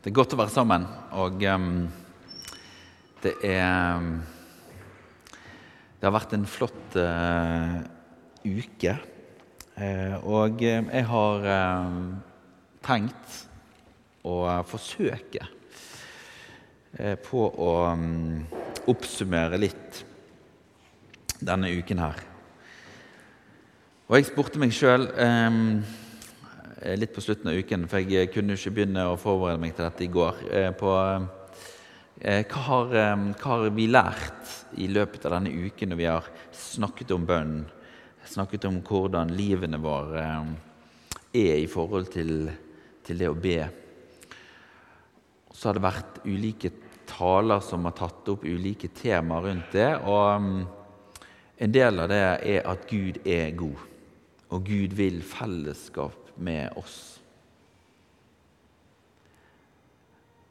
Det er godt å være sammen, og um, det er Det har vært en flott uh, uke. Uh, og jeg har uh, tenkt å forsøke på å um, oppsummere litt denne uken her. Og jeg spurte meg sjøl Eh, litt på slutten av uken, for jeg kunne ikke begynne å forberede meg til dette i går. Eh, på eh, hva har, hva har vi lært i løpet av denne uken når vi har snakket om bønn? Snakket om hvordan livene våre er i forhold til, til det å be. Så har det vært ulike taler som har tatt opp ulike temaer rundt det. Og en del av det er at Gud er god, og Gud vil fellesskap med oss.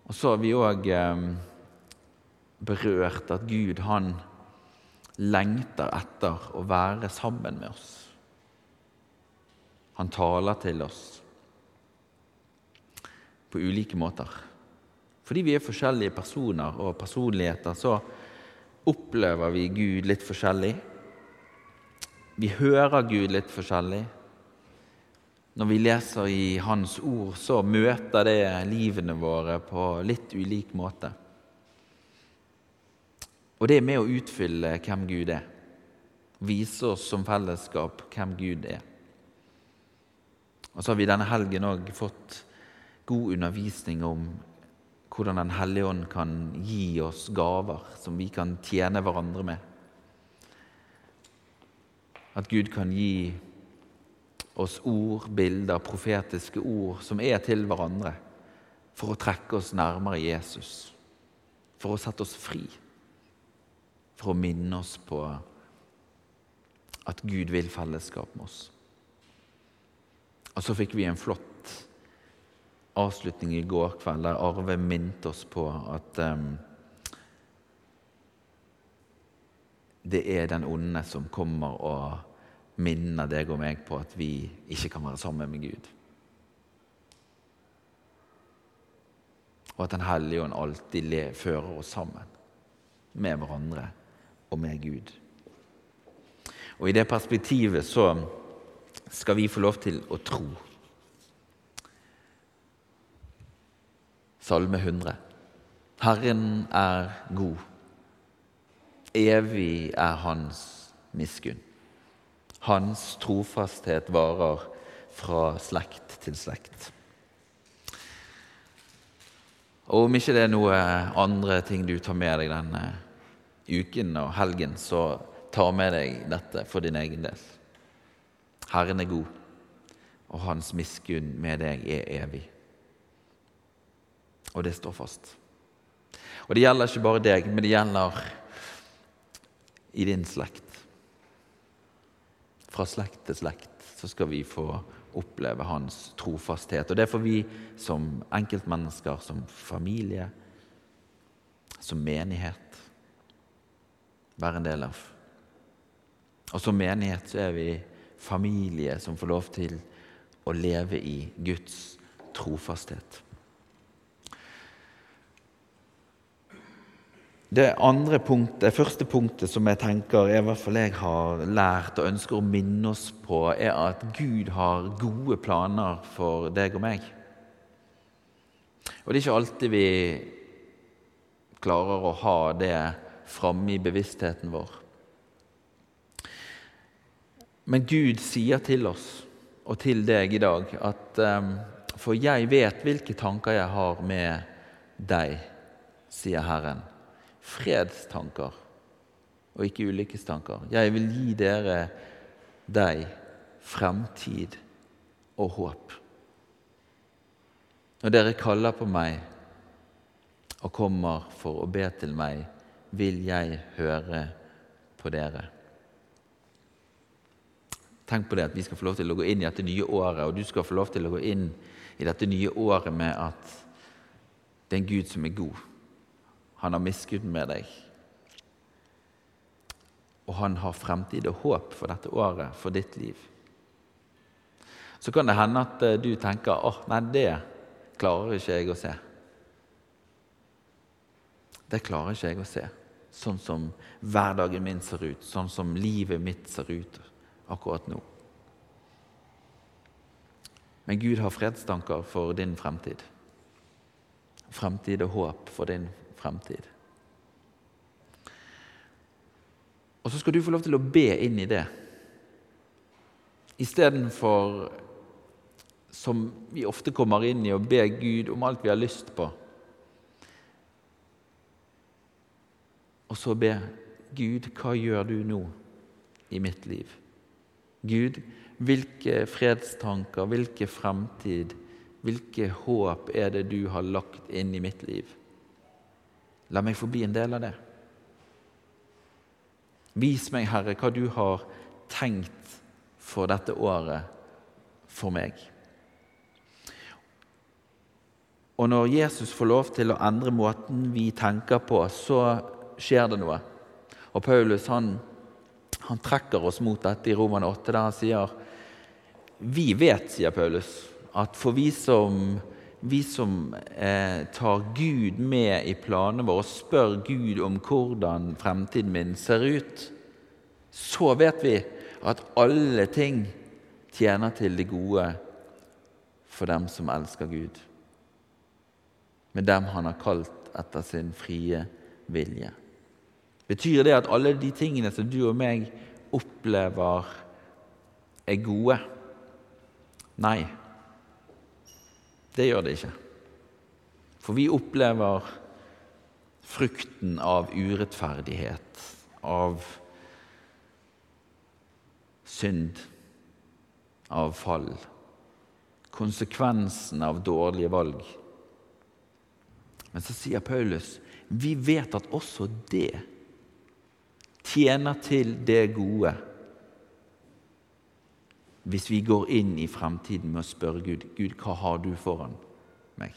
Og så har vi òg eh, berørt at Gud, han lengter etter å være sammen med oss. Han taler til oss på ulike måter. Fordi vi er forskjellige personer og personligheter, så opplever vi Gud litt forskjellig. Vi hører Gud litt forskjellig. Når vi leser i Hans ord, så møter det livene våre på litt ulik måte. Og det er med å utfylle hvem Gud er. Vise oss som fellesskap hvem Gud er. Og så har vi denne helgen òg fått god undervisning om hvordan Den hellige ånd kan gi oss gaver som vi kan tjene hverandre med. At Gud kan gi oss ord, bilder, profetiske ord som er til hverandre for å trekke oss nærmere Jesus, for å sette oss fri, for å minne oss på at Gud vil fellesskap med oss. Og så fikk vi en flott avslutning i går kveld der Arve minte oss på at um, det er den onde som kommer og minner deg og meg på at vi ikke kan være sammen med Gud. Og at Den hellige ånd alltid fører oss sammen med hverandre og med Gud. Og I det perspektivet så skal vi få lov til å tro. Salme 100. Herren er god. Evig er hans miskunn. Hans trofasthet varer fra slekt til slekt. Og om ikke det er noe andre ting du tar med deg denne uken og helgen, så ta med deg dette for din egen del. Herren er god, og hans miskunn med deg er evig. Og det står fast. Og det gjelder ikke bare deg, men det gjelder i din slekt fra slekt til slekt så skal vi få oppleve hans trofasthet. Og det får vi som enkeltmennesker, som familie, som menighet være en del av. Og som menighet så er vi familie som får lov til å leve i Guds trofasthet. Det andre punktet, det første punktet som jeg tenker i hvert fall jeg har lært og ønsker å minne oss på, er at Gud har gode planer for deg og meg. Og det er ikke alltid vi klarer å ha det framme i bevisstheten vår. Men Gud sier til oss og til deg i dag at um, For jeg vet hvilke tanker jeg har med deg, sier Herren fredstanker og ikke ulykkestanker. Jeg vil gi dere deg fremtid og håp. Når dere kaller på meg og kommer for å be til meg, vil jeg høre på dere. Tenk på det at vi skal få lov til å gå inn i dette nye året, og du skal få lov til å gå inn i dette nye året med at det er en Gud som er god. Han har miskunn med deg. Og han har fremtid og håp for dette året, for ditt liv. Så kan det hende at eh, du tenker åh, nei, det klarer ikke jeg å se. det klarer ikke jeg å se. Sånn som hverdagen min ser ut, sånn som livet mitt ser ut akkurat nå. Men Gud har fredstanker for din fremtid. Fremtid og håp for din fremtid. Og så skal du få lov til å be inn i det. Istedenfor som vi ofte kommer inn i, å be Gud om alt vi har lyst på. Og så be Gud, hva gjør du nå i mitt liv? Gud, hvilke fredstanker, hvilke fremtid, hvilke håp er det du har lagt inn i mitt liv? La meg få bli en del av det. Vis meg, Herre, hva du har tenkt for dette året for meg. Og når Jesus får lov til å endre måten vi tenker på, så skjer det noe. Og Paulus han, han trekker oss mot dette i Roman 8, der han sier Vi vet, sier Paulus, at for vi som, vi som eh, tar Gud med i planene våre og spør Gud om hvordan fremtiden min ser ut, så vet vi at alle ting tjener til det gode for dem som elsker Gud. Med dem han har kalt etter sin frie vilje. Betyr det at alle de tingene som du og meg opplever, er gode? Nei, det gjør det ikke. For vi opplever frukten av urettferdighet, av synd, av fall. Konsekvensen av dårlige valg. Men så sier Paulus vi vet at også det tjener til det gode hvis vi går inn i fremtiden med å spørre Gud Gud, hva har du foran meg?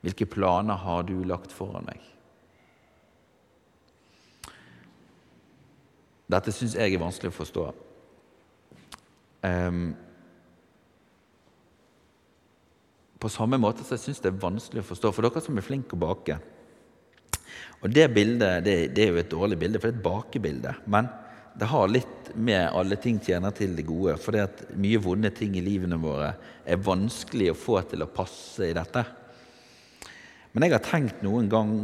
Hvilke planer har du lagt foran meg? Dette syns jeg er vanskelig å forstå. Um, på samme måte så jeg det er vanskelig å forstå for dere som er flinke å bake. Og Det bildet det, det, er jo et dårlig bilde, for det er et bakebilde. Men det har litt med alle ting tjener til det gode. For det at mye vonde ting i livene våre er vanskelig å få til å passe i dette. Men jeg har tenkt noen, gang,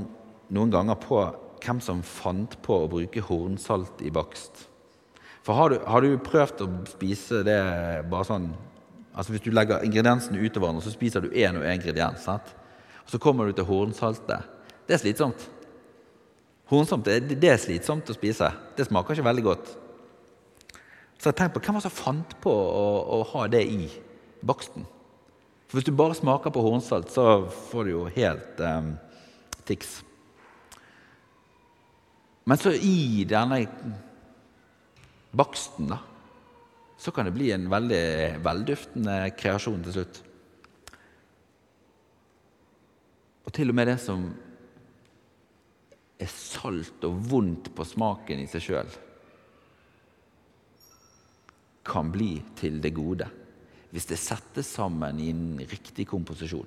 noen ganger på hvem som fant på å bruke hornsalt i bakst. For har du, har du prøvd å spise det bare sånn Altså Hvis du legger ingrediensene utover hverandre, så spiser du én og én ingrediens. Sant? Og Så kommer du til hornsaltet. Det er slitsomt. Hornsomt det, er slitsomt å spise. Det smaker ikke veldig godt. Så jeg tenkte på, Hvem var det som fant på å, å, ha det i baksten? For Hvis du bare smaker på hornsalt, så får du jo helt um, tics. Men så i denne baksten, da, så kan det bli en veldig velduftende kreasjon til slutt. Og til og med det som er salt og vondt på smaken i seg sjøl, kan bli til det gode hvis det settes sammen i en riktig komposisjon.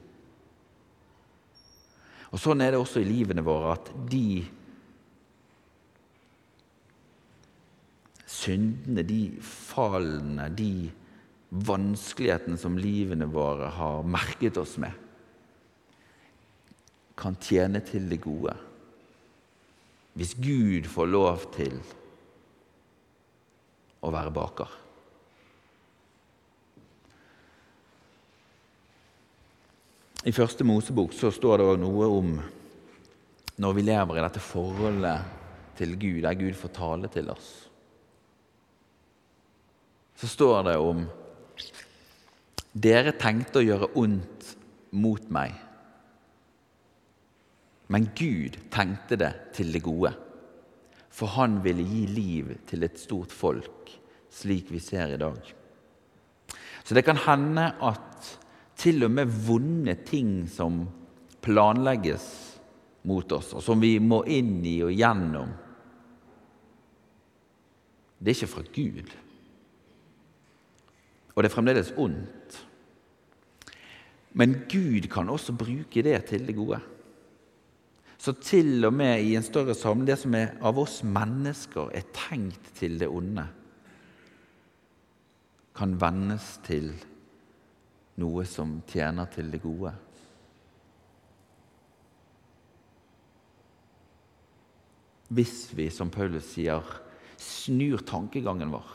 Og Sånn er det også i livene våre at de syndene, de fallene, de vanskelighetene som livene våre har merket oss med, kan tjene til det gode hvis Gud får lov til å være baker. I første Mosebok så står det noe om når vi lever i dette forholdet til Gud, der Gud får tale til oss. Så står det om Dere tenkte å gjøre ondt mot meg men Gud tenkte det til det gode, for han ville gi liv til et stort folk, slik vi ser i dag. Så det kan hende at til og med vonde ting som planlegges mot oss, og som vi må inn i og gjennom, det er ikke fra Gud. Og det er fremdeles ondt. Men Gud kan også bruke det til det gode. Så til og med i en større sammenheng, det som er av oss mennesker er tenkt til det onde, kan vendes til noe som tjener til det gode. Hvis vi, som Paulus sier, snur tankegangen vår.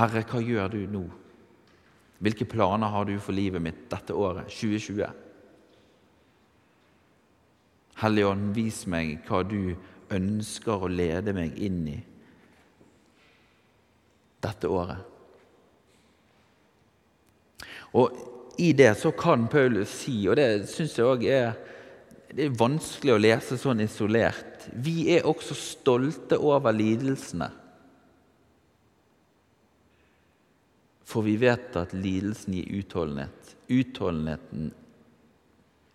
Herre, hva gjør du nå? Hvilke planer har du for livet mitt dette året, 2020? Hellige Ånd, vis meg hva du ønsker å lede meg inn i dette året. Og i det så kan Paulus si, og det syns jeg òg er er vanskelig å lese sånn isolert Vi er også stolte over lidelsene. For vi vet at lidelsen gir utholdenhet. Utholdenheten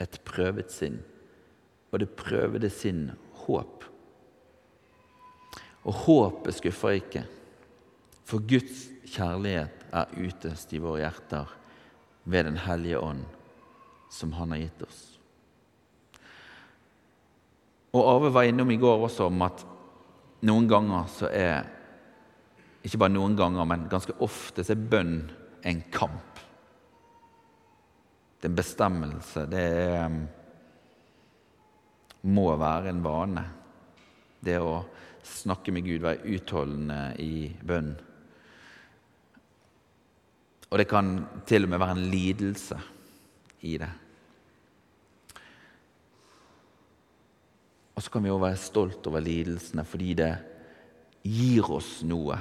et prøvet sinn og det prøvde sin håp. Og håpet skuffer ikke, for Guds kjærlighet er utøst i våre hjerter ved Den hellige ånd, som Han har gitt oss. Og Arve var innom i går også om at noen ganger så er Ikke bare noen ganger, men ganske ofte så er bønn en kamp. Det er en bestemmelse. Det er må være en vane. Det å snakke med Gud, være utholdende i bønn. Og det kan til og med være en lidelse i det. Og så kan vi òg være stolt over lidelsene fordi det gir oss noe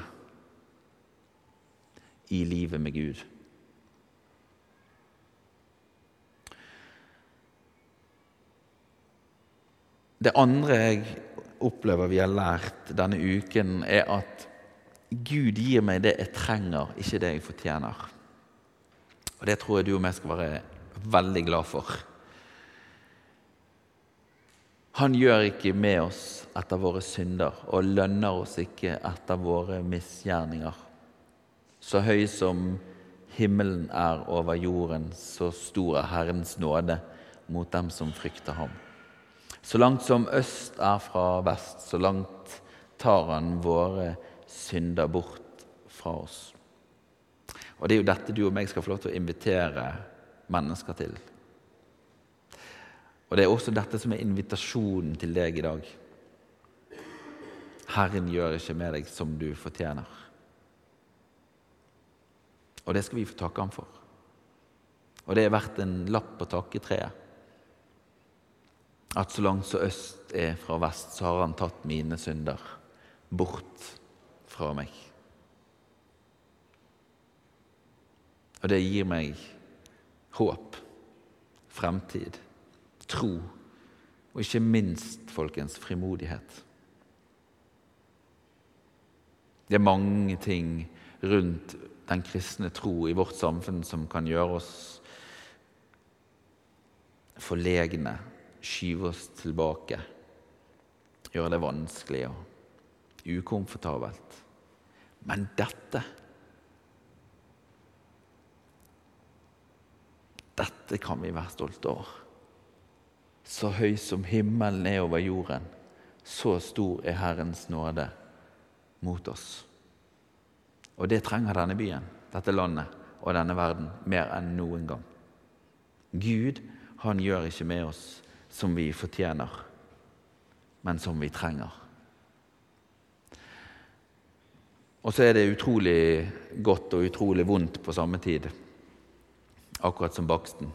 i livet med Gud. Det andre jeg opplever vi har lært denne uken, er at Gud gir meg det jeg trenger, ikke det jeg fortjener. Og Det tror jeg du og jeg skal være veldig glad for. Han gjør ikke med oss etter våre synder og lønner oss ikke etter våre misgjerninger. Så høy som himmelen er over jorden, så stor er Herrens nåde mot dem som frykter ham. Så langt som øst er fra vest, så langt tar han våre synder bort fra oss. Og det er jo dette du og meg skal få lov til å invitere mennesker til. Og det er også dette som er invitasjonen til deg i dag. Herren gjør ikke med deg som du fortjener. Og det skal vi få takke ham for. Og det er verdt en lapp på takketreet at så langt så øst er fra vest, så har han tatt mine synder bort fra meg. Og det gir meg håp, fremtid, tro og ikke minst, folkens, frimodighet. Det er mange ting rundt den kristne tro i vårt samfunn som kan gjøre oss forlegne skyve oss tilbake, gjøre det vanskelig og ukomfortabelt. Men dette Dette kan vi være stolte over. Så høy som himmelen er over jorden, så stor er Herrens nåde mot oss. Og det trenger denne byen, dette landet og denne verden mer enn noen gang. Gud, han gjør ikke med oss som vi fortjener, men som vi trenger. Og så er det utrolig godt og utrolig vondt på samme tid, akkurat som baksten.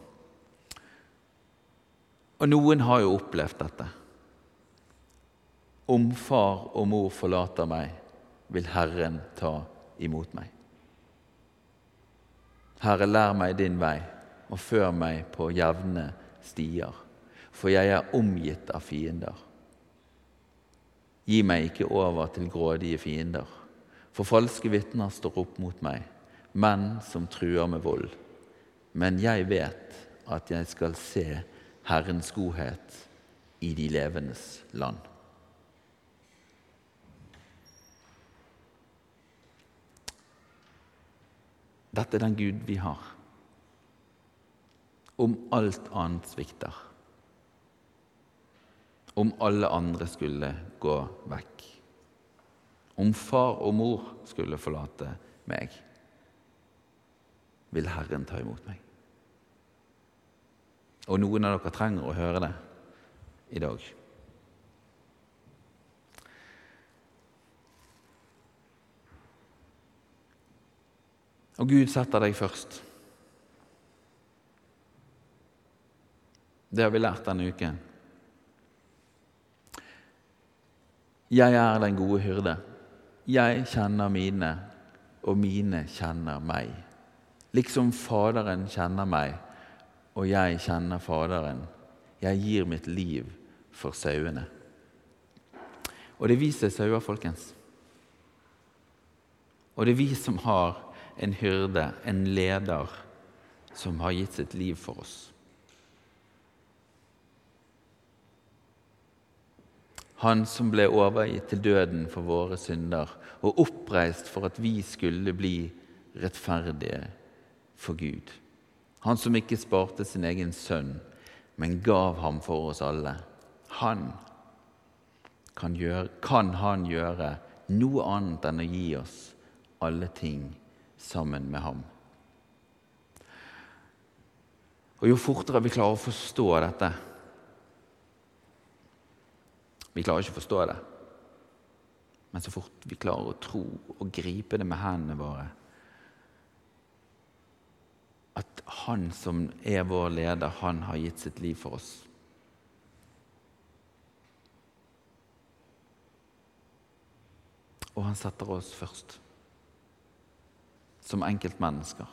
Og noen har jo opplevd dette. Om far og mor forlater meg, vil Herren ta imot meg. Herre, lær meg din vei, og før meg på jevne stier for jeg er omgitt av fiender. Gi meg ikke over til grådige fiender, for falske vitner står opp mot meg, menn som truer med vold. Men jeg vet at jeg skal se Herrens godhet i de levendes land. Dette er den Gud vi har. Om alt annet svikter om alle andre skulle gå vekk. Om far og mor skulle forlate meg, vil Herren ta imot meg. Og noen av dere trenger å høre det i dag. Og Gud setter deg først. Det har vi lært denne uken. Jeg er den gode hyrde. Jeg kjenner mine, og mine kjenner meg. Liksom Faderen kjenner meg, og jeg kjenner Faderen. Jeg gir mitt liv for sauene. Og det er vi som er sauer, folkens. Og det er vi som har en hyrde, en leder, som har gitt sitt liv for oss. Han som ble overgitt til døden for våre synder og oppreist for at vi skulle bli rettferdige for Gud. Han som ikke sparte sin egen sønn, men gav ham for oss alle. Han kan, gjøre, kan han gjøre noe annet enn å gi oss alle ting sammen med ham. Og Jo fortere vi klarer å forstå dette, vi klarer ikke å forstå det. Men så fort vi klarer å tro og gripe det med hendene våre At Han som er vår leder, han har gitt sitt liv for oss. Og han setter oss først. Som enkeltmennesker.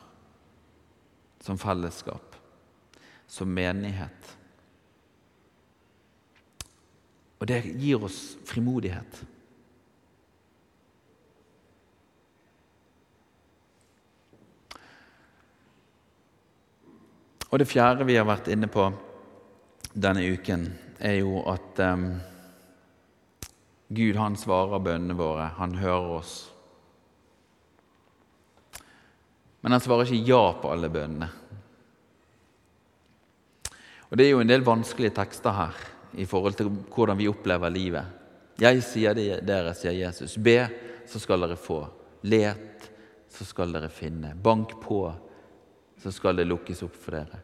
Som fellesskap. Som menighet. Og det gir oss frimodighet. Og det fjerde vi har vært inne på denne uken, er jo at um, Gud han svarer bønnene våre. Han hører oss. Men han svarer ikke ja på alle bønnene. Og Det er jo en del vanskelige tekster her i forhold til hvordan vi opplever livet. Jeg sier det dere, sier Jesus. Be, så skal dere få. Let, så skal dere finne. Bank på, så skal det lukkes opp for dere.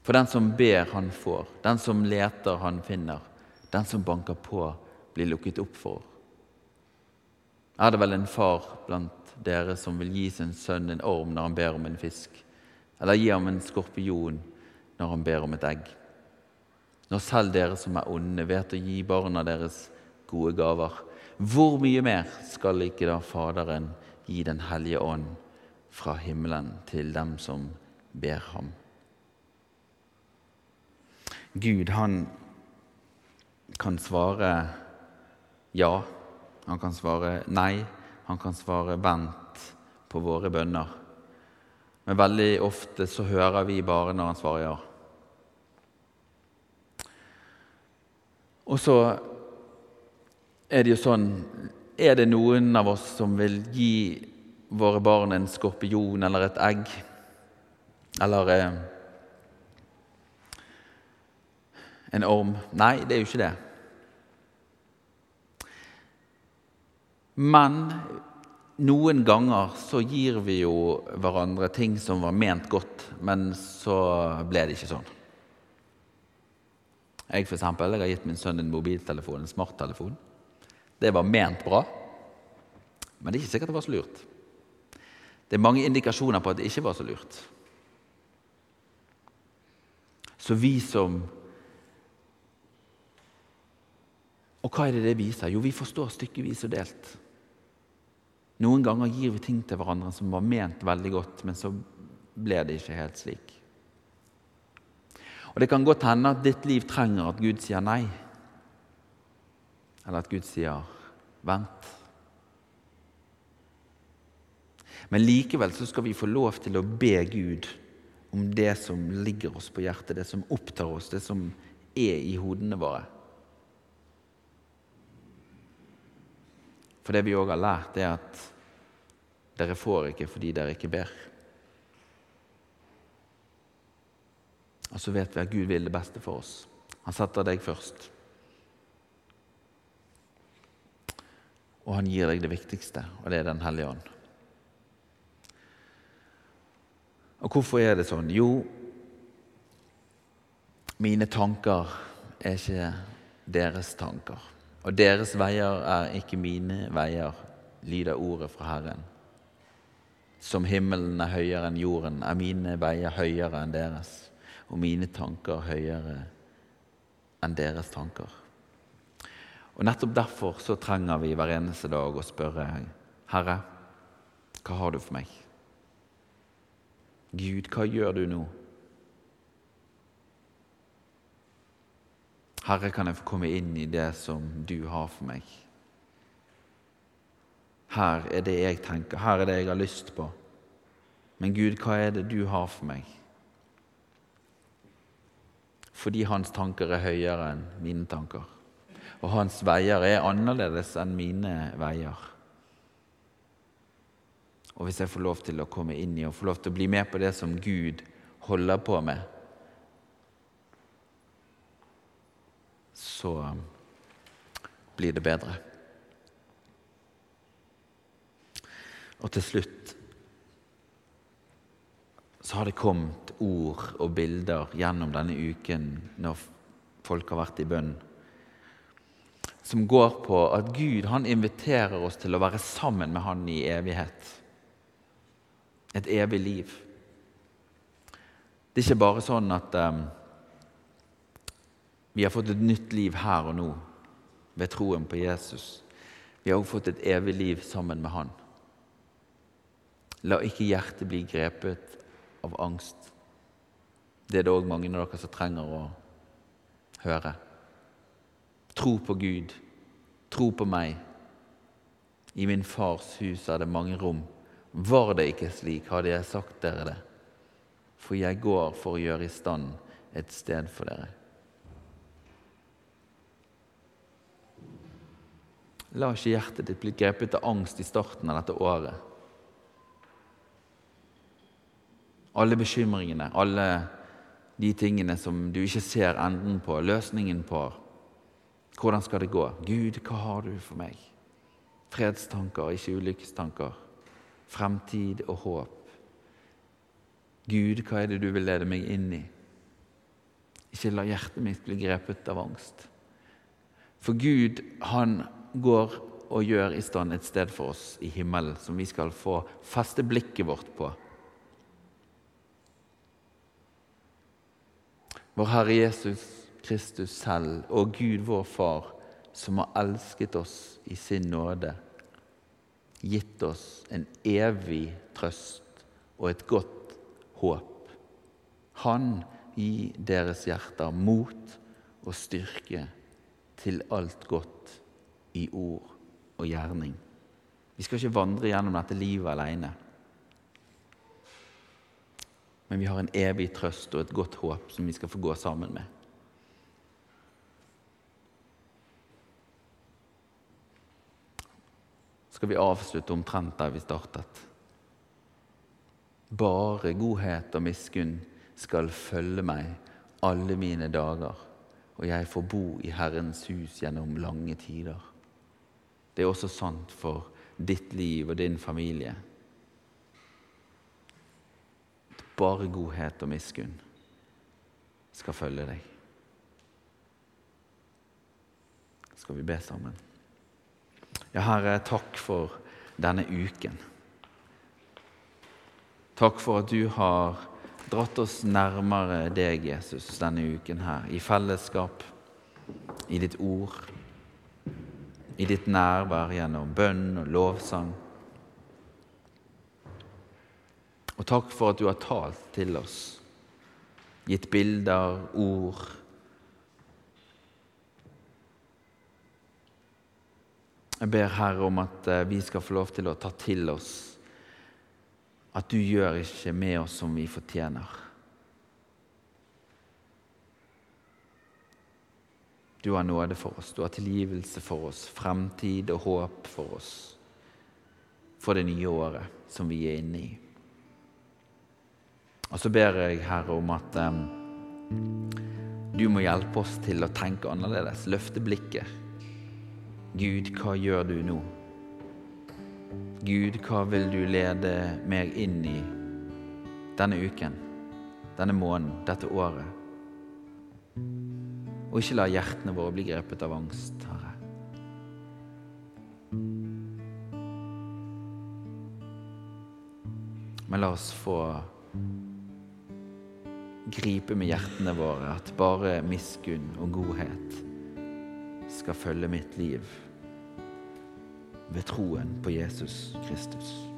For den som ber, han får. Den som leter, han finner. Den som banker på, blir lukket opp for. Er det vel en far blant dere som vil gi sin sønn en orm når han ber om en fisk? Eller gi ham en skorpion når han ber om et egg? Når selv dere som er onde, vet å gi barna deres gode gaver, hvor mye mer skal ikke da Faderen gi Den hellige ånd fra himmelen til dem som ber ham? Gud, han kan svare ja, han kan svare nei, han kan svare vent på våre bønner. Men veldig ofte så hører vi bare når han svarer ja. Og så er det jo sånn Er det noen av oss som vil gi våre barn en skorpion eller et egg? Eller eh, en orm? Nei, det er jo ikke det. Men noen ganger så gir vi jo hverandre ting som var ment godt, men så ble det ikke sånn. Jeg for eksempel, jeg har gitt min sønn en mobiltelefon, en smarttelefon. Det var ment bra, men det er ikke sikkert det var så lurt. Det er mange indikasjoner på at det ikke var så lurt. Så vi som Og hva er det det viser? Jo, vi forstår stykkevis og delt. Noen ganger gir vi ting til hverandre som var ment veldig godt, men så ble det ikke helt slik. Og Det kan godt hende at ditt liv trenger at Gud sier nei, eller at Gud sier vent. Men likevel så skal vi få lov til å be Gud om det som ligger oss på hjertet, det som opptar oss, det som er i hodene våre. For det vi òg har lært, er at dere får ikke fordi dere ikke ber. Og så vet vi at Gud vil det beste for oss. Han setter deg først. Og han gir deg det viktigste, og det er Den hellige ånd. Og hvorfor er det sånn? Jo, mine tanker er ikke deres tanker. Og deres veier er ikke mine veier, lyder ordet fra Herren. Som himmelen er høyere enn jorden, er mine veier høyere enn deres, og mine tanker høyere enn deres tanker. Og Nettopp derfor så trenger vi hver eneste dag å spørre Herre, hva har du for meg? Gud, hva gjør du nå? Herre, kan jeg få komme inn i det som du har for meg? Her er det jeg tenker, her er det jeg har lyst på. Men Gud, hva er det du har for meg? Fordi hans tanker er høyere enn mine tanker. Og hans veier er annerledes enn mine veier. Og hvis jeg får lov til å komme inn i og få lov til å bli med på det som Gud holder på med, så blir det bedre. Og til slutt så har det kommet ord og bilder gjennom denne uken når folk har vært i bønn, som går på at Gud han inviterer oss til å være sammen med Han i evighet. Et evig liv. Det er ikke bare sånn at um, vi har fått et nytt liv her og nå ved troen på Jesus. Vi har også fått et evig liv sammen med Han. La ikke hjertet bli grepet av angst. Det er det òg mange av dere som trenger å høre. Tro på Gud. Tro på meg. I min fars hus er det mange rom. Var det ikke slik, hadde jeg sagt dere det. For jeg går for å gjøre i stand et sted for dere. La ikke hjertet ditt bli grepet av angst i starten av dette året. Alle bekymringene, alle de tingene som du ikke ser enden på, løsningen på. Hvordan skal det gå? Gud, hva har du for meg? Fredstanker, ikke ulykkestanker. Fremtid og håp. Gud, hva er det du vil lede meg inn i? Ikke la hjertet mitt bli grepet av angst. For Gud, han går og gjør i stand et sted for oss i himmelen som vi skal få feste blikket vårt på. Vår Herre Jesus Kristus selv og Gud vår Far, som har elsket oss i sin nåde, gitt oss en evig trøst og et godt håp. Han gir deres hjerter mot og styrke til alt godt i ord og gjerning. Vi skal ikke vandre gjennom dette livet alene. Men vi har en evig trøst og et godt håp som vi skal få gå sammen med. skal vi avslutte omtrent der vi startet. Bare godhet og miskunn skal følge meg alle mine dager, og jeg får bo i Herrens hus gjennom lange tider. Det er også sant for ditt liv og din familie. Bare godhet og miskunn skal følge deg. Skal vi be sammen? Ja, Herre, takk for denne uken. Takk for at du har dratt oss nærmere deg, Jesus, denne uken her, i fellesskap, i ditt ord i ditt nærvær gjennom bønn og lovsang. Og takk for at du har talt til oss, gitt bilder, ord. Jeg ber Herre om at eh, vi skal få lov til å ta til oss at du gjør ikke med oss som vi fortjener. Du har nåde for oss, du har tilgivelse for oss, fremtid og håp for oss for det nye året som vi er inne i. Og så ber jeg, Herre, om at um, Du må hjelpe oss til å tenke annerledes, løfte blikket. Gud, hva gjør du nå? Gud, hva vil du lede meg inn i denne uken, denne måneden, dette året? Og ikke la hjertene våre bli grepet av angst, Herre. Men la oss få gripe med hjertene våre at bare miskunn og godhet skal følge mitt liv ved troen på Jesus Kristus.